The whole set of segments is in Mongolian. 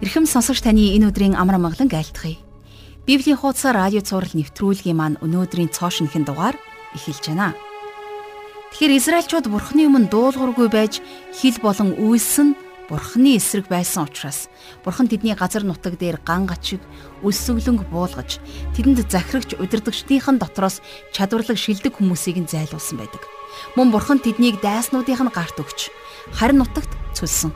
Ирхэм сонсогч таны энэ өдрийн амар амгалан айлтгая. Библийн хуудас радио цаураар нэвтрүүлгийн маань өнөөдрийн цоо шинхэн дугаар эхэлж байна. Тэгэхээр Израильчууд Бурхны өмнө дуулуургүй байж хил болон үйлсэн Бурхны эсрэг байсан учраас Бурхан тэдний газар нутаг дээр ган гачиг өссөглөнг буулгаж тэдэнд захирагч удирдагчдийнхэн дотроос чадварлаг шилдэг хүмүүсийг нь зайлуулсан байдаг. Мөн Бурхан тэднийг дайснуудынх нь гарт өгч харин нутагт цөлсөн.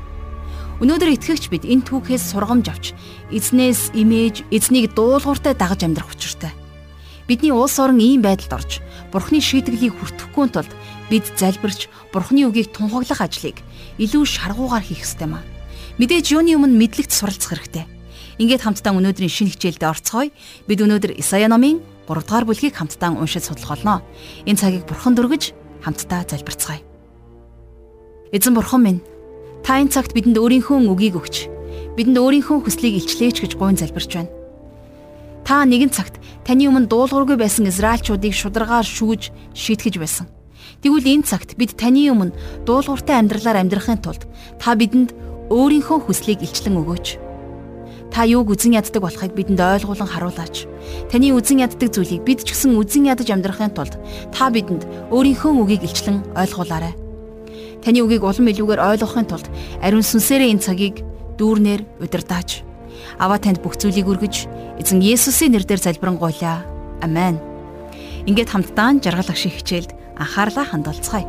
Өнөөдөр итгэгч бид энэ түүхээс сургамж авч эзнээс имэж, эзнийг дуулууртай дагаж амьдрах учиртай. Бидний улс орон ийм байдалд орж Бурхны шийтгэлийг хүртэхгүй тулд бид залбирч Бурхны үгийг тунхаглах ажлыг илүү шаргуугаар хийх ёстой маа. Мэдээж юуны өмнө мэдлэгт суралцах хэрэгтэй. Ингээд хамтдаа өнөөдрийн шинэ хичээлдээ орцгоё. Бид өнөөдөр Исая номын 3 дугаар бүлгийг хамтдаа уншиж судлах болно. Энэ цагийг Бурхан дөргиж хамтдаа залбирцгаая. Эзэн Бурхан минь Та энэ цагт бидэнд өөрийнхөө үгийг өгч бидэнд өөрийнхөө хүслийг илчлээч гэж гуйн залбирч байна. Та нэгэн цагт таны өмнө дуулуургүй байсан Израильчуудыг шударгаар шүүж шийтгэж байсан. Тэгвэл энэ цагт бид таны өмнө дуулууртай амьдралаар амьдрахын тулд та бидэнд өөрийнхөө хүслийг илчлэн өгөөч. Та юуг үзен яддаг болохыг бидэнд ойлгуулан харуулаач. Таны үзен яддаг зүйлийг бид ч гэсэн үзен ядаж амьдрахын тулд та бидэнд өөрийнхөө үгийг илчлэн ойлгуулаарай. Таны үгийг улам илүүгээр ойлгохын тулд ариун сүнсээрээ энэ цагийг дүүрнээр удирдаач. Аваа танд бүх зүйлийг өргөж эзэн Есүсийн нэрээр залбирanгуйлаа. Амен. Ингээд хамтдаа жаргалах шиг хичээлд анхаарлаа хандуулцгаая.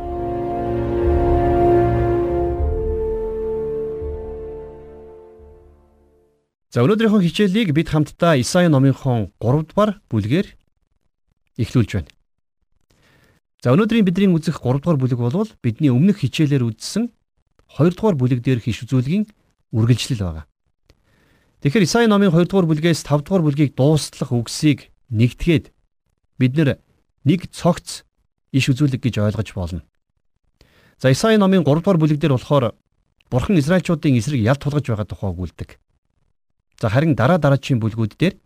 За өнөөдрийнхөө хичээлийг бид хамтдаа Исаи номынхон 3 дугаар бүлгээр эхлүүлж байна. За өнөөдрийн бидний үзэх 3 дугаар бүлэг бол бидний өмнөх хичээлээр үзсэн 2 дугаар бүлэг дээрх иш үзүүлгийн үргэлжлэл байгаа. Тэгэхээр Исаи номын 2 дугаар бүлгээс 5 дугаар бүлгийг дуустлах үгсийг нэгтгээд бид нэг цогц иш үзүүлэг гэж ойлгож болно. За Исаи номын 3 дугаар бүлэг дээр болохоор Бурхан Израильчуудын эсрэг ялт тулгаж байгаа тухай өгүүлдэг. За харин дараа дараачийн бүлгүүд дээр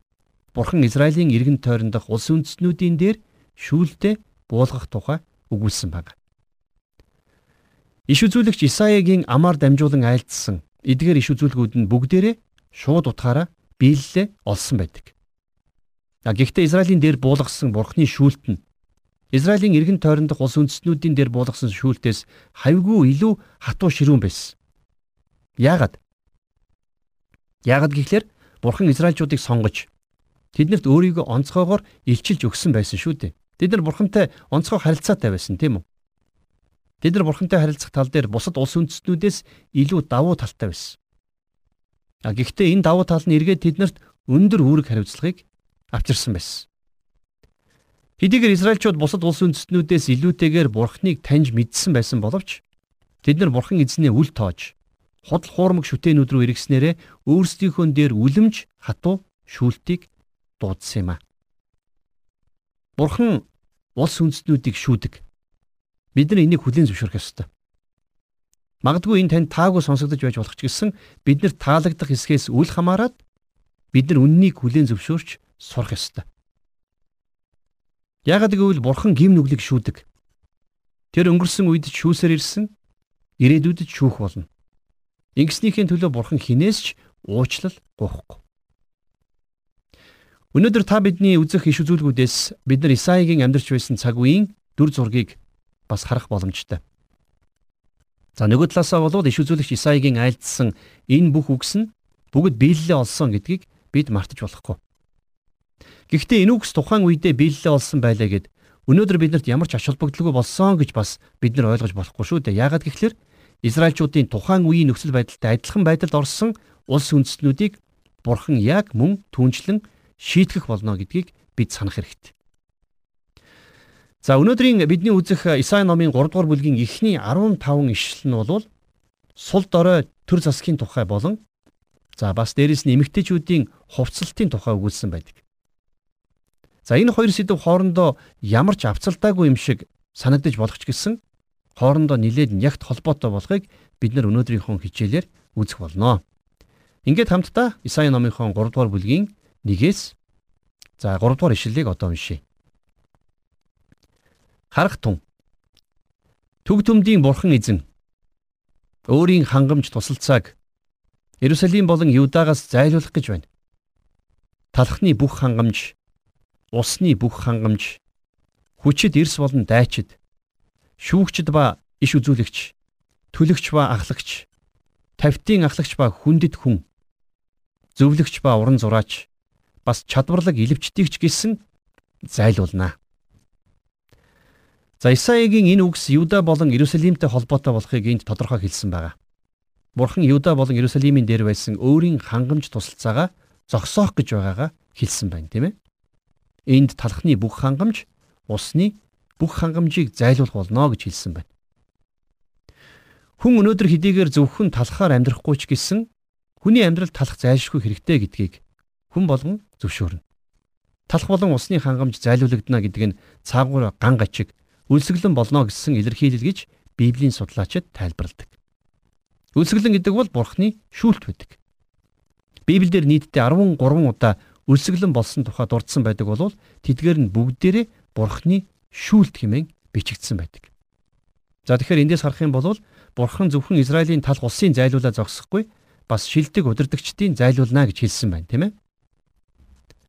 Бурхан Израилийн иргэн тойрондох улс үндэстнүүдийн дээр шүүлтэ буулгах тухай өгүүлсэн байна. Иш үзүүлэгч Исаягийн амаар дамжуулан айлдсан эдгээр иш үзүүлгүүд нь бүгдээрээ шууд утгаараа биелэлээ олсон байдаг. Гэхдээ Израилийн дээр буулгасан бурхны шүүлт нь Израилийн эргэн тойрондох улс үндэстнүүдийн дээр буулгасан шүүлтээс хавьгүй илүү хатуу ширүүн байсан. Яагаад? Яагаад гэхлээр бурхан Израильчуудыг сонгож тэднэрт өөрийгөө онцгоогоор илчилж өгсөн байсан шүү дээ. Бид нар бурхантай онцгой харилцаатай байсан тийм үү? Бид нар бурхантай харилцах тал дээр бусад улс үндэстнүүдээс илүү давуу талтай байсан. А гэхдээ энэ давуу тал нь эргээд тэднэрт өндөр үүрэг хариуцлагыг авчирсан байсан. Хэдийгээр Израильчууд бусад улс үндэстнүүдээс илүүтэйгээр бурхныг таньж мэдсэн байсан боловч тэд нар бурхан эзнээ үл тоож худал хуурмаг шүтээнүүд рүү эргэснээрээ өөрсдийнхөө дээр үлэмж хатуу шүүлтийг дуудсан юм а. Бурхан улс үндэстнүүдийг шүүдэг. Бид нар энийг хүлээн зөвшөөрөх ёстой. Магадгүй энэ танд таагүй сонсогдож байж болох ч гэсэн бид нар таалагдах хэсгээс үл хамааран бид нар үннийг хүлээн зөвшөөрч сурах ёстой. Яагад гэвэл бурхан гим нүглийг шүүдэг. Тэр өнгөрсөн үед шүүсээр ирсэн, ирээдүйд шүүх болно. Ингэснийхээ төлөө бурхан хинээс ч уучлал гуйхгүй. Өнөөдөр та бидний үзэх иш үзүүлгүүдээс бид нар Исаигийн амьдарч байсан цаг үеийн дүр зургийг бас харах боломжтой. За нөгөө талаасаа бол иш үзүүлэгч Исаигийн айлдсан энэ бүх үгс нь бүгд биелэлээ олсон гэдгийг бид мартаж болохгүй. Гэхдээ энэ үгс тухайн үедээ биелэлээ олсон байлаа гэд өнөөдөр биднэрт ямар ч ач холбогдолгүй болсон гэж бас бид нар ойлгож болохгүй шүү дээ. Яагаад гэвэл Израильчуудын тухайн үеийн нөхцөл байдалтай адилхан байдалд орсон улс үндэстнүүдийг Бурхан яг мөн түнчлэн шийтгэх болно гэдгийг бид санах хэрэгтэй. За өнөөдрийн бидний үзэх Исаи номын 3 дугаар бүлгийн эхний 15 ишлэл нь бол сул дорой төр засгийн тухай болон за бас дээрэс нь эмэгтэйчүүдийн хувцалтын тухай өгүүлсэн байдаг. За энэ хоёр сэдв хоорондоо ямар ч авцалтаагүй юм шиг санагдаж болох ч гэсэн хоорондоо нилээд нягт холбоотой болохыг бид нар өнөөдрийнхөө хичээлээр үзэх болно. Ингээд хамтдаа Исаи номынхон 3 дугаар бүлгийн 1-ээс за 3 дугаар ишлэлийг одоо уншийе. Харах тун. Төг төмдийн бурхан эзэн өөрийн хангамж тусалцааг Иерусалим болон Юдагаас зайлуулах гэж байна. Талхны бүх хангамж, усны бүх хангамж, хүчит эрс болон дайчид, шүүгчд ба иш үзүүлэгч, төлөгч ба ахлагч, тавтын ахлагч ба хүндэт хүн, зөвлөгч ба уран зураач, бас чадварлаг илвчдэгч гэсэн зайлуулнаа. За Исаигийн энэ үгс Юда болон Иерусалимтэй холбоотой болохыг энд тодорхой хэлсэн байна. Бурхан Юда болон Иерусалимийн дээр байсан өөрийн хангамж тусалцаагаа зогсоох гэж байгаагаа хэлсэн байна, тийм ээ. Энд талхны бүх хангамж, усны бүх хангамжийг зайлуулах болно гэж хэлсэн байна. Хүн өнөөдөр хэдийгээр зөвхөн талхаар амьдрахгүй ч гэсэн хүний амьдрал талах зайлшгүй хэрэгтэй гэдгийг хүн болгон зөвшөөрнө. Талх болон усны хангамж зайлуулагдана гэдэг нь цаагуур ган гачиг үлсгэлэн болно гэсэн илэрхийлэл гэж Библийн судлаачид тайлбарладаг. Үлсгэлэн гэдэг бол Бурхны шүүлт байдаг. Библиэлд нийтдээ 13 удаа үлсгэлэн болсон тухай дурдсан байдаг бол тэдгээр нь бүгдээрээ Бурхны шүүлт хэмээн бичигдсэн байдаг. За тэгэхээр эндээс харах юм бол Бурхан зөвхөн Израилийн талх улсын зайлуулаа зогсохгүй бас шилдэг удирдгчдийн зайлуулна гэж хэлсэн байна, тийм ээ.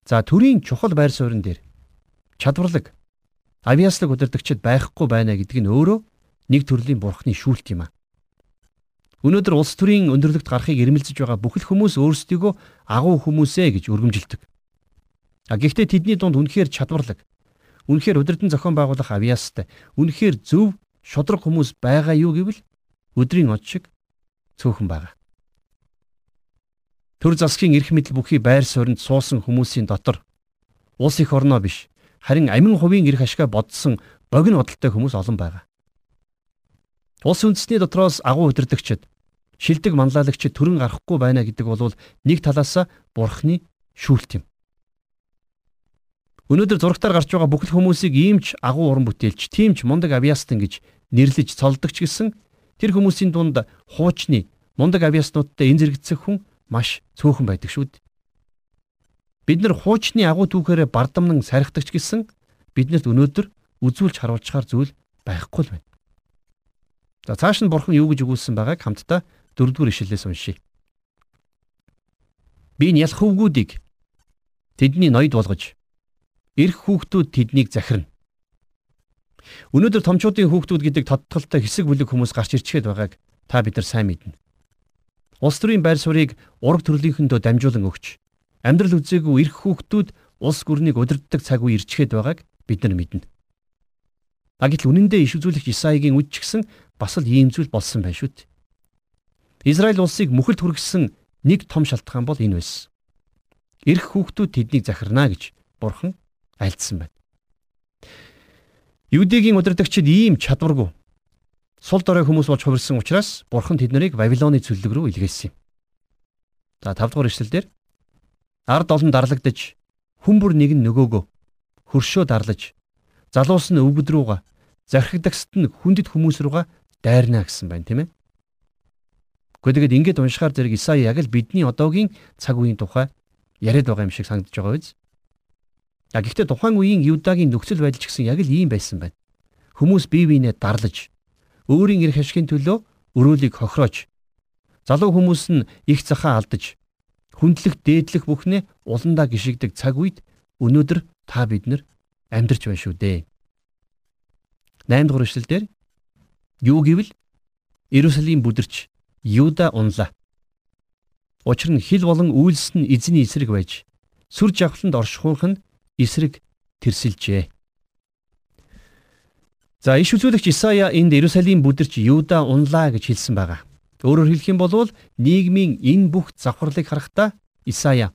За төрийн чухал байр суурин дээр чадварлаг авиаслаг удирдгчид байхгүй байна гэдэг нь өөрөө нэг төрлийн бурхны шүүлт юм аа. Өнөөдөр улс төрийн өндөрлөгт гарахыг эрмэлзэж байгаа бүхэл хүмүүс өөрсдийгөө агуу хүмүүсээ гэж өргөмжилдэг. А гэхдээ тэдний дунд үнэхээр чадварлаг, үнэхээр удирдан зохион байгуулах авиастай, үнэхээр зөв шудраг хүмүүс байгаа юу гэвэл өдрийн од шиг цөөхөн байгаа. Төр засгийн эрх мэдэл бүхий байр суурьнд суусан хүмүүсийн дотор улс их орноо биш, харин амин хувийн эрх ашгаа бодсон богино бодолтой хүмүүс олон байгаа. Улс үндэсний дотроос агуу удирдагчид шилдэг манлайлагчид төрөн гарахгүй байна гэдэг бол нэг талаас бурхны шүүлт юм. Өнөөдөр зурагтаар гарч байгаа бүхэл хүмүүсийг иймч агуу уран бүтээлч, тиймч мундаг авиастан гэж нэрлэж цолдогч гэсэн тэр хүмүүсийн дунд хуучны мундаг авиаснуудтай энэ зэрэгцэх хүн маш цөөхөн байдаг шүү дээ. Бид нар хуучны агуу түүхээрээ бардамнан сархитагч гэсэн биднэрт өнөөдөр үзүүлж харуулчаар зүйл байхгүй л байна. За цааш нь бурхан юу гэж өгүүлсэн байгааг хамтдаа дөрөвдүгээр ишлэлээс уншийе. Би нь ялах хөвгүүдийг тэдний ноёд болгож эрх хүүхдүүд тэднийг захирна. Өнөөдөр томчуудын хүүхдүүд гэдэг тодтолтой хэсэг бүлэг хүмүүс гарч ирчгээд байгааг та бид нар сайн мэднэ. Улс төрийн байр суурийг ураг төрлийнхөндөө дамжуулан өгч амьдрал үзээгүй эрх хүүхдүүд улс гүрнийг удирддаг цаг үе ирчгээд байгааг бид нар мэднэ. А гэтэл үнэн дээр иш үзүүлэгч Исаигийн үд ч гэсэн бас л ийм зүйл болсон байх шүү дээ. Израиль улсыг мөхөлд хүргэсэн нэг том шалтгаан бол энэ байсан. Ирэх хүүхдүүд тэднийг захирна гэж бурхан альдсан байна. Юудигийн удирдагчид ийм чадваргүй сул дорой хүмүүс болж хувирсан учраас бурхан тэднийг Вавилоны цөллөг рүү илгээсэн юм. За 5 дугаар эшлэлдэр ард олон дарлагдж хүмүүр нэг нь нөгөөгөө хөршөө дарлаж залуус нь өвгөд рүүгээ захирагдагсд нь хүндэт хүмүүс рүүгээ дайрна гэсэн байна тийм ээ. Гэхдээ тэгээд ингэж уншихаар зэрэг Исая яг л бидний одоогийн цаг үеийн тухай яриад байгаа юм шиг санагдаж байгаа биз? А гэхдээ тухайн үеийн Юдагийн нөхцөл байдал ч гэсэн яг л ийм байсан байна. Хүмүүс бие биенээ дарлаж өөрийн эрх ашигын төлөө өрөөлийг хохироож залуу хүмүүс нь их захаа алдаж хүндлэх дээдлэх бүхнээ уландаа гიშигдэг цаг үед өнөөдөр та бид нар амьдарч байна шүү дээ. 8 дугаар эшлэлдэр юу гэвэл Иерусалим бүдэрч Юда унлаа. Учир нь хил болон үйлс нь эзний эсрэг байж сүр жавхланд оршихуунх нь эсрэг тэрсэлжээ. За иш үзүүлэгч Исая энд Иерусалим бүдэрч Юда унлаа гэж хэлсэн байгаа. Өөрөөр хэлэх юм бол нийгмийн энэ бүх завхарлыг харахтаа Исая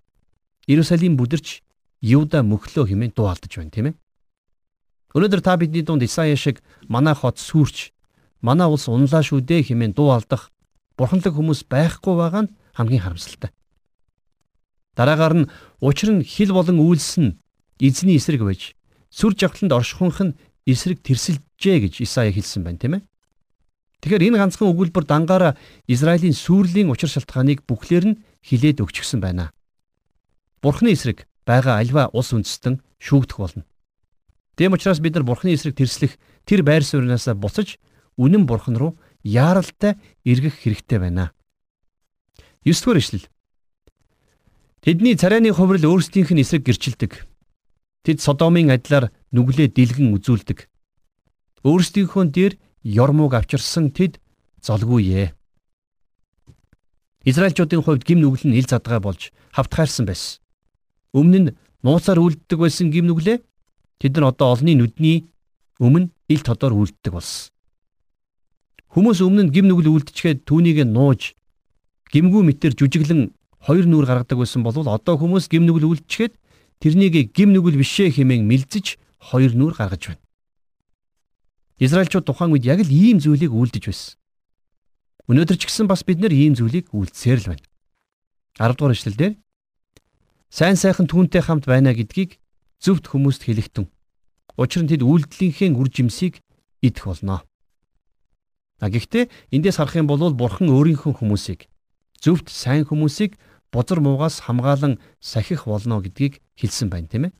Иерусалим бүдэрч Юда мөхлөө хэмээн дуу алдаж байна тийм ээ. Өнөөдөр та бидний дунд Исая шиг манай хот сүрч манай улс унлаа шүү дээ хэмээн дуу алдах бурханлаг хүмүүс байхгүй байгаа нь хамгийн харамсалтай. Дараагаар нь учир нь хил болон үйлс нь эзний эсрэг байж сүр жавхланд оршихунх нь эсрэг тэрсэлжээ гэж Исая хэлсэн байна тийм ээ. Тэгэхээр энэ ганцхан өгүүлбэр дангаараа Израилийн сүрлийн учир шалтгааныг бүхлээр нь хилээд өгчихсөн байна. Бурхны эсрэг байгаа альва улс үндэстэн шүүгдэх болно. Тэм учраас бид нар Бурхны эсрэг тэрслэх тэр байр сууриасаа буцаж үнэн Бурхан руу яаралтай эргэх хэрэгтэй байна. 9 дугаар ишлэл. Тэдний царайны хуврал өөрсдийнх нь эсрэг гэрчилдэг. Тэд Содомын адилаар нүглээ дэлгэн үзүүлдэг. Өөрсдийнхөө дээр ёрмууг авчирсан тэд золгүй ээ. Израильчуудын хувьд гим нүгэл нь ил задгай болж хавтгаарсан байсан. Өмнө нь нууцаар үлддэг байсан гим нүглээ тэд нар одоо олны нүдний өмнө ил тодор үлддэг болсон. Хүмүүс өмнө нь гим нүгэл үлдчихэд түүнийг нууж гимгүү мэтэр жүжиглэн хоёр нүур гаргадаг байсан бол одоо хүмүүс гим нүгэл үлдчихэд тэрнийг гим нүгэл бишээ хэмээн мэлзэж хоёр нүур гаргаж байна. Израильчууд тухайн үед яг л ийм зүйлийг үйлдэж байсан. Өнөөдөр ч гэсэн бас бид нэр ийм зүйлийг үйлдсээр л байна. 10 дугаар эшлэлдэр сайн сайхан түүнтэй хамт байна гэдгийг зөвхт хүмүүст хэлэхтэн. Учир нь тэд үйлдэлийнхээ үр жимсийг идэх болно. А гэхдээ эндээс харах юм бол бурхан өөрийнхөө хүмүүсийг зөвхт сайн хүмүүсийг бузар муугаас хамгаалan сахих болно гэдгийг хэлсэн байна тийм ээ.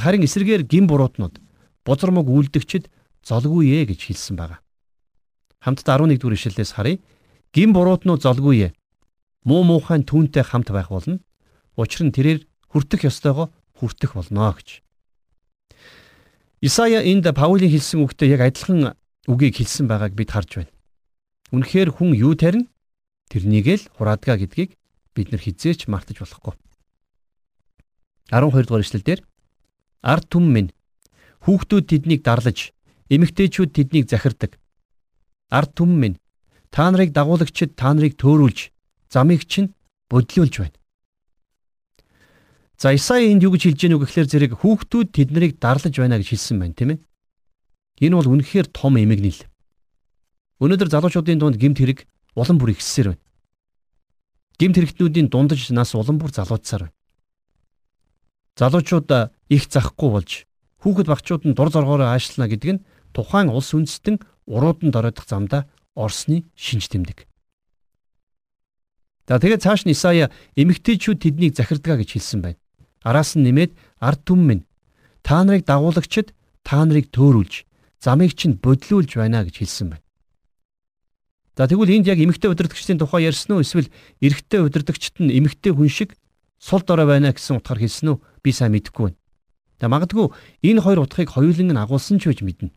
Харин эсрэгээр гин буруутнууд бузар мууг үлдэгчд золгүй ээ гэж хэлсэн байна. Хамтдаа 11 дугаар ишлэлээс харъя. Гин буруутнууд золгүй ээ. Муу муухайн түүнтэй хамт байх болно. Учир нь тэрээр хүртэх ёстойгоо хүртэх болно гэж. Исая энд Паулийн хэлсэн үгтэй яг адилхан үгийг хэлсэн байгааг бид харж байна. Үнэхээр хүн юу тарина? Тэрнийг л хураадгаа гэдгийг бид нар хизээч мартаж болохгүй. 12 дугаар эшлэлдэр ард түмэн минь хүүхдүүд тэднийг дарлаж эмэгтэйчүүд тэднийг захирдаг. Ард түмэн минь та нарыг дагуулагчид та нарыг төөрүүлж замыг чинь бодлуулж байна. За Исаи энд юу гэж хэлж гэнэ үг гэхээр зэрэг хүүхдүүд тэднийг дарлаж байна гэж хэлсэн байна тийм ээ. Энэ бол үнэхээр том эмгэнэл. Өнөөдөр залуучуудын дунд гимт хэрэг улам бүр ихссээр байна. Гимт хэрэгтнүүдийн дундаж нас улам бүр залуучсаар байна. Залуучууд их захгүй болж хүүхэд багчууд нь дур зоргоороо аашлана гэдэг нь тухайн улс үндэстэн уруудан дороодох замдаа орсны шинж тэмдэг. За тэгээд цааш нь Исая эмэгтэйчүүд тэднийг захирдгаа гэж хэлсэн байна. Араас нь нэмээд ард түмэн та нарыг дагуулагчид та нарыг төөрүүлж замыг чинь бодлуулж байна гэж хэлсэн байна. За тэгвэл энд яг эмэгтэй удирдгчдийн тухай ярьсан уу эсвэл эрэгтэй удирдгчт нь эмэгтэй хүн шиг сул дорой байна гэсэн утгаар хэлсэн үү? Би сайн мэдэхгүй байна. За магадгүй энэ хоёр утгыг хоёуланг нь агуулсан ч байж мэднэ.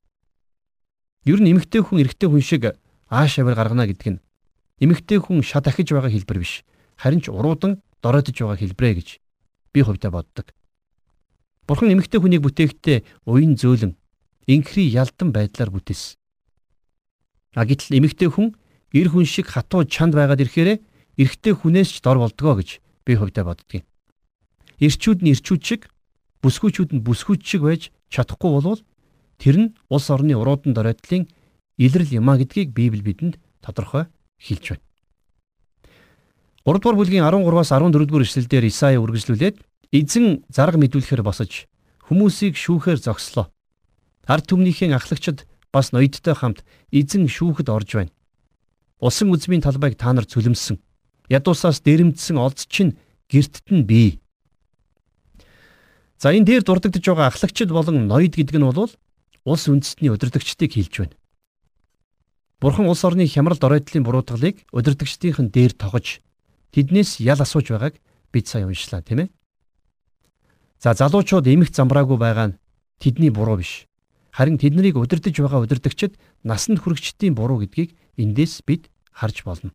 Ер нь эмэгтэй хүн эрэгтэй хүн шиг ааш авир гаргана гэдэг нь эмэгтэй хүн шат ахиж байгаа хэлбэр биш. Харин ч уруудан дороодож байгаа хэлбэрэ гэж би хувьдаа боддог. Бурхан эмэгтэй хүнийг бүтээхдээ уян зөөлөн инхри ялдан байдлаар бүтээсэн. А гэтэл эмэгтэй хүн эр хүн шиг хатуу чанд байгаад ирэхээр эрэгтэй хүнээс ч дор болдгоо гэж би хувьдаа боддгийн. Ирчүүд нь ирчүүд шиг, бүсгүүчүүд нь бүсгүүч шиг байж чадахгүй болвол тэр нь улс орны уруудан доройтлын илрэл юма гэдгийг Библи бидэнд тодорхой хэлж байна. 3 дугаар бүлгийн 13-аас 14 дугаар эшлэлдэр Исаия үргэлжлүүлээд эзэн зарга мэдүүлэхээр босож хүмүүсийг шүүхээр зогслоо. Ард түмнийхээ ахлагчид бас ноёдтой хамт эзэн шүүхэд орж байна. Усан үзмийн талбайг та нар цөлмсөн. Ядуусаас дэрэмдсэн олдч чинь гертт нь бий. За энэ дээр дурддагдж байгаа ахлагчид болон ноёд гэдэг нь бол улс үндэстний удирдагчдыг хэлж байна. Бурхан улс орны хямрал доройдлын буруутгалыг удирдагчдийнхэн дээр тогож тэднээс ял асууж байгааг бид сайн уншлаа тийм ээ. За залуучууд эмх замбраагүй байгаа нь тэдний буруу биш. Харин тэднийг удирдах байгаа удирдагчид насанд хүрэгчдийн буруу гэдгийг эндээс бид харж болно.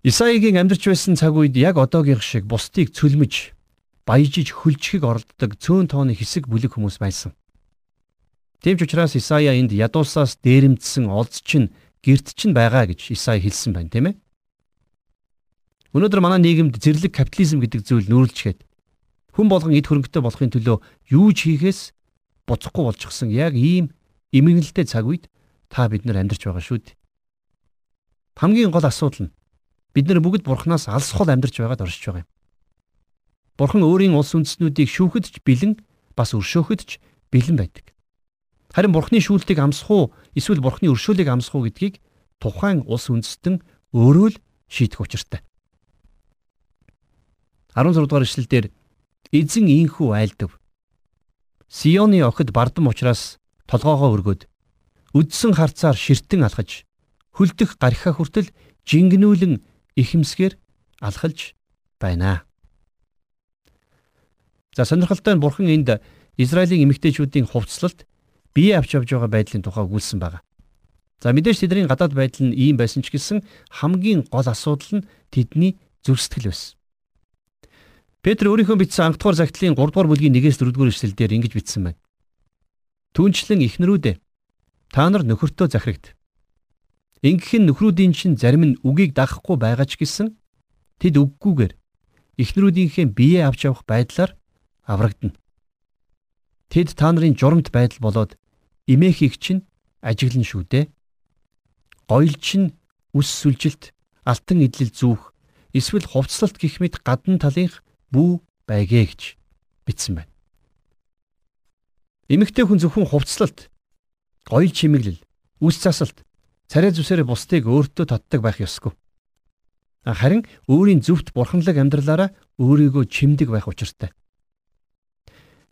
Исаигийн амьдарч байсан цаг үед яг одоогийн шиг бусдыг цөлмөж, баяжиж хөлжихийг оролддог цөөн тооны хэсэг бүлэг хүмүүс байсан. Тийм ч учраас Исая энд ядуусаас дээрэмдсэн олз чинь герт чинь байгаа гэж Исая хэлсэн байна, тийм ээ? Өнөөдөр манай нийгэмд зэрлэг капитализм гэдэг зүйл нүүрлжгээд хүн болгон эд хөрөнгөтэй болохын төлөө юу ч хийхээс буцахгүй болчихсон яг ийм эмгэнэлтэй цаг үед та бид нар амьдарч байгаа шүү дээ. Хамгийн гол асуудал нь бид нар бүгд бурхнаас алсхол амьдарч байгаад оршиж байгаа юм. Бурхан өөрийн улс үндэстнүүдийг шүүхэд ч бэлэн бас өршөөхөд ч бэлэн байдаг. Харин бурхны шүүлтийг амсах уу эсвэл бурхны өршөөлийг амсах уу гэдгийг тухайн улс үндэстэн өөрөө л шийдэх учиртай. 16 дугаар эшлэлдэр эзэн инхүү айлдав. Сионы охид бардам учраас толгоогоо өргөд үдсэн харцаар ширтэн алхаж хүлдэх гархаа хүртэл жингнүүлэн ихэмсгээр алхалж байна. За сонирхолтой нь бурхан энд Израилийн эмэгтэйчүүдийн хувцлалт бие авч явж байгаа байдлын тухай өгүүлсэн байна. За мэдээж тэдний гадаад байдал нь ийм байсан ч гэсэн хамгийн гол асуудал нь тэдний зүрстгэл байсан. Петр өөрийнхөө бичсэн анхдугаар загтлын 3 дугаар бүлгийн 1-ээс 4 дугаар эшлэлдэр ингэж бичсэн байна. Түүнчлэн ихнэрүүдээ та нар нөхөртөө захирагд. Ингэх нь нөхрүүдийн чинь зарим нь үгийг дагахгүй байгаа ч гэсэн тэд үггүйгээр ихнэрүүдийнхээ бие авч явах байдлаар аврагдана. Тэд та нарын журамт байдал болоод имээхийг чинь ажиглан шүү дээ. Гоёл чинь үс сүлжилт, алтан идэл зүүх, эсвэл хувцлалт гэх мэт гадна талынх бүү байгээ гэж бичсэн байна. Эмэгтэй хүн зөвхөн хувцлалт, гоёл чимэглэл, үс засалт, царай зүсээр бусдыг өөртөө татдаг байх ёсгүй. Харин өөрийн зөвхт бурханлаг амьдралаараа өөрийгөө чимдэг байх учиртай.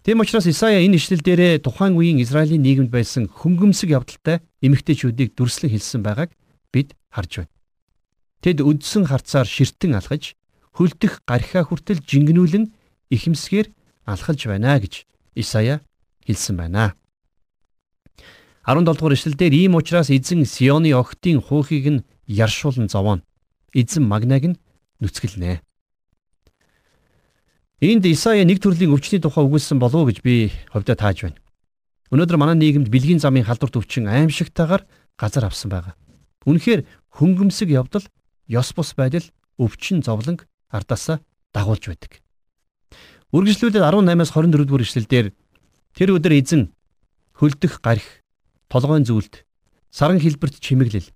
Тэм учраас Исая энэ ишлэл дээрээ тухайн үеийн Израилийн нийгэмд байсан хөнгөмсөг явдалтай эмэгтэйчүүдийг дүрслэн хэлсэн байгааг бид харж байна. Тэд өдсөн харцаар ширтэн алхаж хөлдөх гархаа хүртэл жингнүүлэн ихэмсгээр алхалж байна гэж Исая хэлсэн байна. 17 дугаар эшлэлдэр ийм учраас эзэн Сионы охтын хуухийг нь яршуулан зовооно. Эзэн магнаг нь нүцгэлнэ. Энд Исая нэг төрлийн өвчний тухай өгүүлсэн болов уу гэж би ховдоо тааж байна. Өнөөдөр манай нийгэмд бэлгийн замын халдвар төвчин аимшигтайгаар газар авсан байгаа. Үнэхээр хөнгөмсөг явдал, ёс бус байдал өвчин зовлонг ардаасаа дагуулж байдаг. Үргэлжлүүлээд 18-аас 24 дугаар ишлэлдэр тэр өдөр эзэн хөлдөх гарх, толгойн зүйлд, саран хэлбэрт чимэглэл,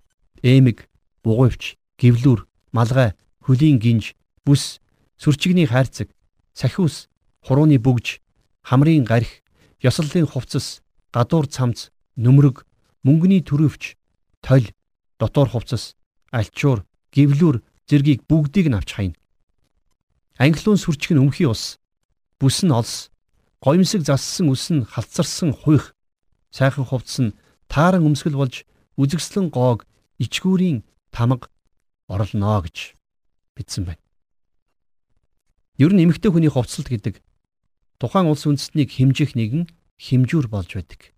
эмэг, бугуйвч, гівлүр, малгай, хөлийн гинж, бүс, сүрчигний хайрцаг, сахиус, хурууны бүгж, хамрын гарх, ёслолын хувцас, гадуур цамц, нүмерэг, мөнгөний төрөвч, толь, дотор хувцас, альчуур, гівлүр зэргийг бүгдийг нь авч хайна. Англиун сүрчг нь өмхий ус, бүс нь олс, гоёмсог зассан үс нь халцарсан хуйх, сайхан хувцс нь тааран өмсгөл болж үзэгслэн гоог ичгүүрийн тамга орлоо гэж бичсэн байна. Ер нь эмэгтэй хүний хувцалт гэдэг тухайн улс үндэстнийг хэмжих нэгэн хэмжүүр болж байдаг.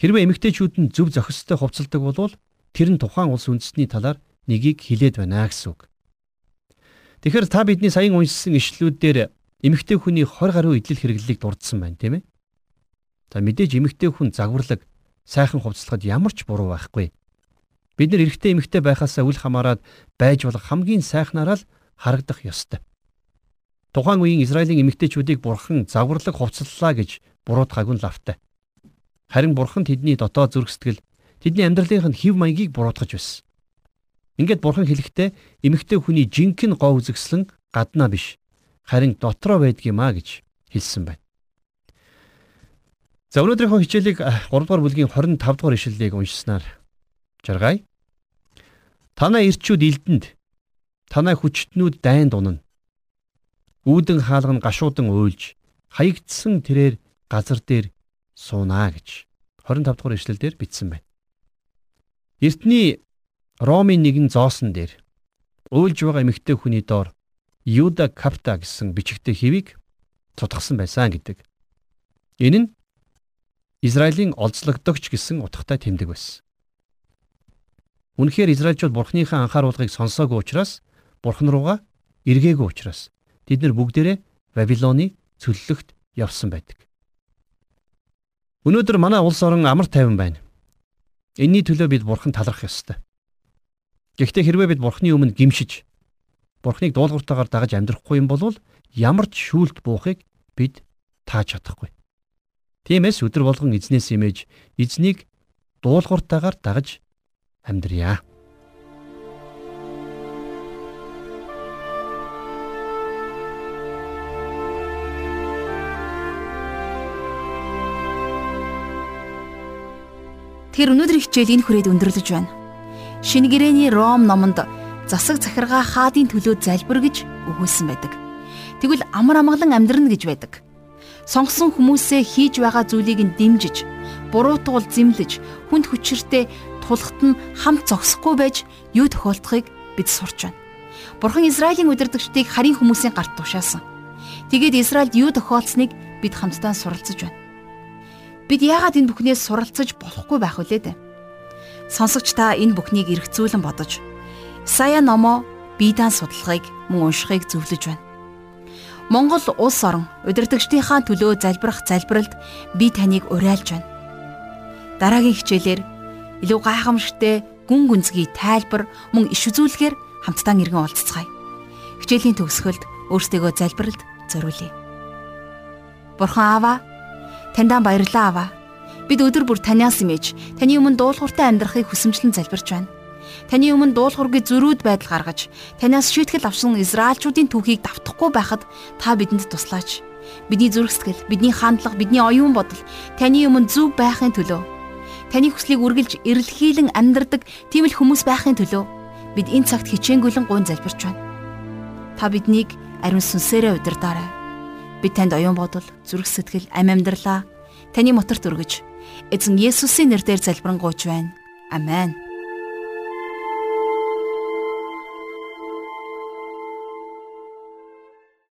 Хэрвээ эмэгтэйчүүд нь зөв зохистой хувцалдаг бол тэр нь тухайн улс үндэстний талаар нэгийг хилээд байна гэсэн үг. Тэгэхээр та бидний саяхан уншсан ишлүүд дээр эмэгтэй хүний 20 гаруй идэл хэрэглэлийг дурдсан байна, тийм ээ? За мэдээж эмэгтэй хүн загварлаг сайхан хувцлахад ямар ч буруу байхгүй. Бид нар эрэгтэй эмэгтэй байхаасаа үл хамааран байж болох хамгийн сайхнаараа л харагдах ёстой. Тухайн үеийн Израилийн эмэгтэйчүүдийг бурхан загварлаг хувцаллаа гэж буруутгаагүй лавтай. Харин бурхан тэдний дотоод зүрх сэтгэл, тэдний амьдралынх нь хэв маягийг буруутгаж байсан. Ингээд бурхан хэлэхдээ эмэгтэй хүний жинхэнэ гоо үзэгслэн гаднаа биш харин дотроо байдгиймаа гэж хэлсэн байна. За өнөөдрийнхөө хичээлийг 3 дугаар бүлгийн 25 дугаар ишлэлийг уншсанаар жаргая. Танай ирчүүд элдэнд танай хүчтнүүд дайнд унана. Үүдэн хаалган гашуудан уйлж хаягдсан тэрээр газар дээр суунаа гэж 25 дугаар ишлэлдэр бичсэн байна. Эртний Ромын нэгэн зоосон дээр уйлж байгаа эмэгтэй хүний доор Юда Капта гэсэн бичгтэй хэвийг тутгсан байсан гэдэг. Энэ нь Израилийн олзлогдогч гэсэн утгатай тэмдэг байсан. Үнэхээр Израильчууд Бурхныхаа анхааруулгыг сонсоогүй учраас Бурхан руугаа эргээгүй учраас тэд нар бүгдээрээ Вавилоны цөллөгт явсан байдаг. Өнөөдөр манай улс орон амар тайван байна. Энийний төлөө бид Бурхан талархах ёстой. Гэхдээ хэрвээ бид Бурхны өмнө гимшиж Бурхныг дуулууртаагаар дагаж амьдрахгүй юм бол ямар ч шүүлт буухыг бид тааж чадахгүй. Тиймээс өдөр болгон эзнээс имэж эзнийг дуулууртаагаар дагаж амьдрья. Тэр өнөөдрийн хичээл энэ хүрээд өндөрлөж байна. Шинэ гэрээний Ром номонд засаг захиргаа хаадын төлөө залбир гэж өгүүлсэн байдаг. Тэгвэл амар амгалан амьдрна гэж байдаг. Сонгосон хүмүүсээ хийж байгаа зүйлийг нь дэмжиж, буруутгал зэмлэж, хүнд хүчиртэй тулахт нь хамт зогсохгүй байж юу тохиолдохыг бид сурч байна. Бурхан Израилийн удирдагчдыг харийн хүмүүсийн гарт тушаасан. Тэгээд Израильд юу тохиолдсныг бид хамтдаа суралцж байна. Бид яагаад энэ бүхнээс суралцж болохгүй байх вүлээ дээ? Сонсогч та энэ бүхнийг эргцүүлэн бодож Исая номоо биедан судалгааг мөн уншихыг зөвлөж байна. Монгол улс орон удирдагчдийнхаа төлөө залбирах залбиралд би таныг уриалж байна. Дараагийн хичээлээр илүү гайхамшигтээ гүн гүнзгий тайлбар мөн иш үзүүлэхээр хамтдаа иргэн уулзцгаая. Хичээлийн төгсгөлд өөрсдөө залбиралд зориулъя. Бурхан Аава, таньдаа баярлалаа Аава. Бид өдөр бүр таньаас имэж, таны өмнө дуулууртай амьдрахыг хүсэмжлэн залбирч байна. Таны өмнө дуулуургүй зөрүүд байдал гаргаж, танаас шийтгэл авсан Израильчүүдийн түүхийг давтахгүй байхад та бидэнд туслаач. Бидний зүрх сэтгэл, бидний хандлага, бидний оюун бодол таны өмнө зөв байхын төлөө таны хүслийг үргэлж эрэлхийлэн амьдардаг тийм л хүмүүс байхын төлөө бид энэ цагт хичээнгүйлэн гуйн залбирч байна. Та биднийг ариун сүнсээрээ удирдаарай. Бид танд оюун бодол, зүрх сэтгэл, ам амьдралаа таны моторт өргөж эзэн Есүсийн нэрээр залбирanгуйч байна. Амен.